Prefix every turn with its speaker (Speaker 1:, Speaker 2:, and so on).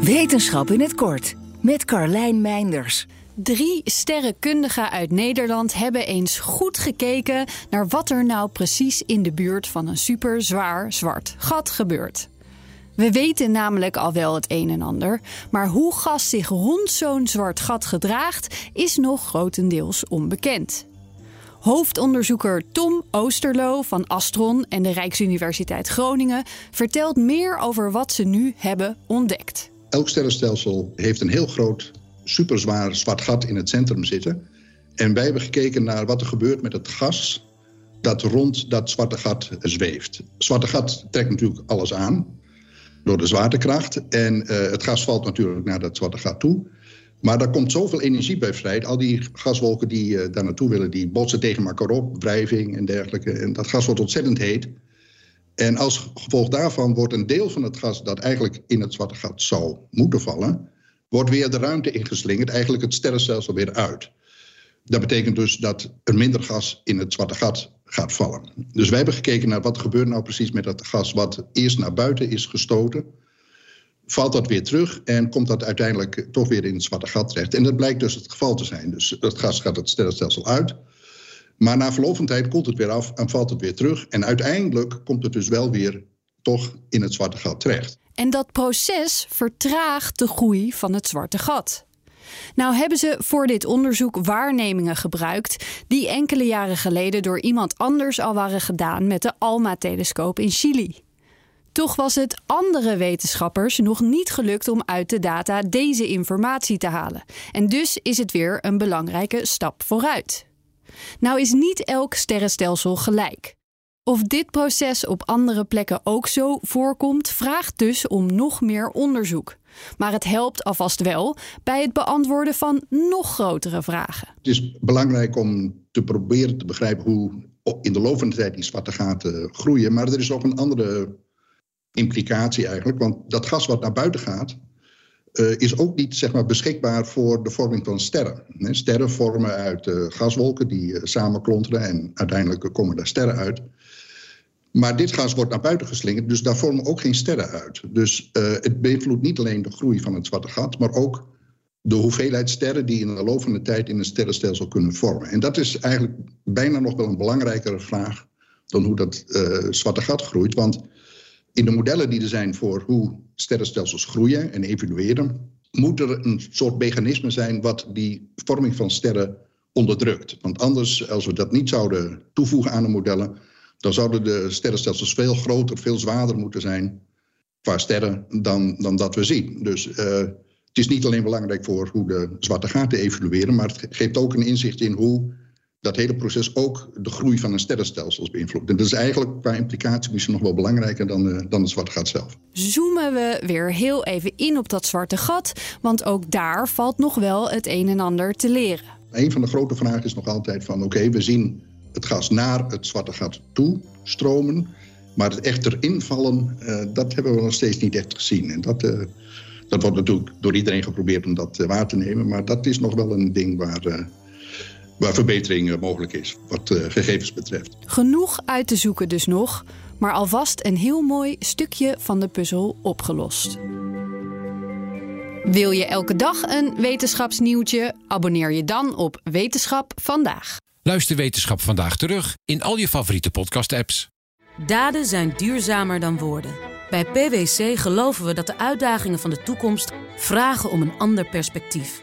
Speaker 1: Wetenschap in het kort met Carlijn Meinders.
Speaker 2: Drie sterrenkundigen uit Nederland hebben eens goed gekeken naar wat er nou precies in de buurt van een super zwaar zwart gat gebeurt. We weten namelijk al wel het een en ander, maar hoe gas zich rond zo'n zwart gat gedraagt is nog grotendeels onbekend. Hoofdonderzoeker Tom Oosterlo van Astron en de Rijksuniversiteit Groningen vertelt meer over wat ze nu hebben ontdekt.
Speaker 3: Elk sterrenstelsel heeft een heel groot, superzwaar zwart gat in het centrum zitten. En wij hebben gekeken naar wat er gebeurt met het gas dat rond dat zwarte gat zweeft. Het zwarte gat trekt natuurlijk alles aan door de zwaartekracht. En uh, het gas valt natuurlijk naar dat zwarte gat toe. Maar daar komt zoveel energie bij vrij. Al die gaswolken die uh, daar naartoe willen, die botsen tegen elkaar op, wrijving en dergelijke. En dat gas wordt ontzettend heet. En als gevolg daarvan wordt een deel van het gas dat eigenlijk in het zwarte gat zou moeten vallen, wordt weer de ruimte ingeslingerd, eigenlijk het sterrenstelsel weer uit. Dat betekent dus dat er minder gas in het zwarte gat gaat vallen. Dus wij hebben gekeken naar wat gebeurt nou precies met dat gas wat eerst naar buiten is gestoten. Valt dat weer terug en komt dat uiteindelijk toch weer in het zwarte gat terecht. En dat blijkt dus het geval te zijn. Dus dat gas gaat het sterrenstelsel uit. Maar na verloop van tijd komt het weer af en valt het weer terug. En uiteindelijk komt het dus wel weer toch in het zwarte gat terecht.
Speaker 2: En dat proces vertraagt de groei van het zwarte gat. Nou hebben ze voor dit onderzoek waarnemingen gebruikt die enkele jaren geleden door iemand anders al waren gedaan met de ALMA-telescoop in Chili. Toch was het andere wetenschappers nog niet gelukt om uit de data deze informatie te halen. En dus is het weer een belangrijke stap vooruit. Nou is niet elk sterrenstelsel gelijk. Of dit proces op andere plekken ook zo voorkomt, vraagt dus om nog meer onderzoek. Maar het helpt alvast wel bij het beantwoorden van nog grotere vragen.
Speaker 3: Het is belangrijk om te proberen te begrijpen hoe in de loop van de tijd die zwarte gaten groeien. Maar er is ook een andere implicatie eigenlijk. Want dat gas wat naar buiten gaat, uh, is ook niet zeg maar, beschikbaar voor de vorming van sterren. sterren vormen uit uh, gaswolken die uh, samenklonteren en uiteindelijk komen daar sterren uit. Maar dit gas wordt naar buiten geslingerd, dus daar vormen ook geen sterren uit. Dus het beïnvloedt niet alleen de groei van het zwarte gat, maar ook de hoeveelheid sterren die in de loop van de tijd in een sterrenstelsel kunnen vormen. En dat is eigenlijk bijna nog wel een belangrijkere vraag dan hoe dat zwarte gat groeit. Want in de modellen die er zijn voor hoe sterrenstelsels groeien en evolueren, moet er een soort mechanisme zijn wat die vorming van sterren onderdrukt. Want anders, als we dat niet zouden toevoegen aan de modellen, dan zouden de sterrenstelsels veel groter, veel zwaarder moeten zijn qua sterren dan, dan dat we zien. Dus uh, het is niet alleen belangrijk voor hoe de zwarte gaten evolueren, maar het geeft ook een inzicht in hoe dat hele proces ook de groei van een sterrenstelsel beïnvloedt. En dat is eigenlijk qua implicatie misschien nog wel belangrijker dan, uh, dan het zwarte gat zelf.
Speaker 2: Zoomen we weer heel even in op dat zwarte gat, want ook daar valt nog wel het een en ander te leren.
Speaker 3: Een van de grote vragen is nog altijd van oké, okay, we zien het gas naar het zwarte gat toe stromen, maar het echter invallen, uh, dat hebben we nog steeds niet echt gezien. En dat, uh, dat wordt natuurlijk door iedereen geprobeerd om dat waar te nemen, maar dat is nog wel een ding waar waar verbetering eh, mogelijk is wat eh, gegevens betreft.
Speaker 2: Genoeg uit te zoeken dus nog, maar alvast een heel mooi stukje van de puzzel opgelost. Wil je elke dag een wetenschapsnieuwtje? Abonneer je dan op Wetenschap vandaag.
Speaker 4: Luister Wetenschap vandaag terug in al je favoriete podcast-apps.
Speaker 5: Daden zijn duurzamer dan woorden. Bij PwC geloven we dat de uitdagingen van de toekomst vragen om een ander perspectief.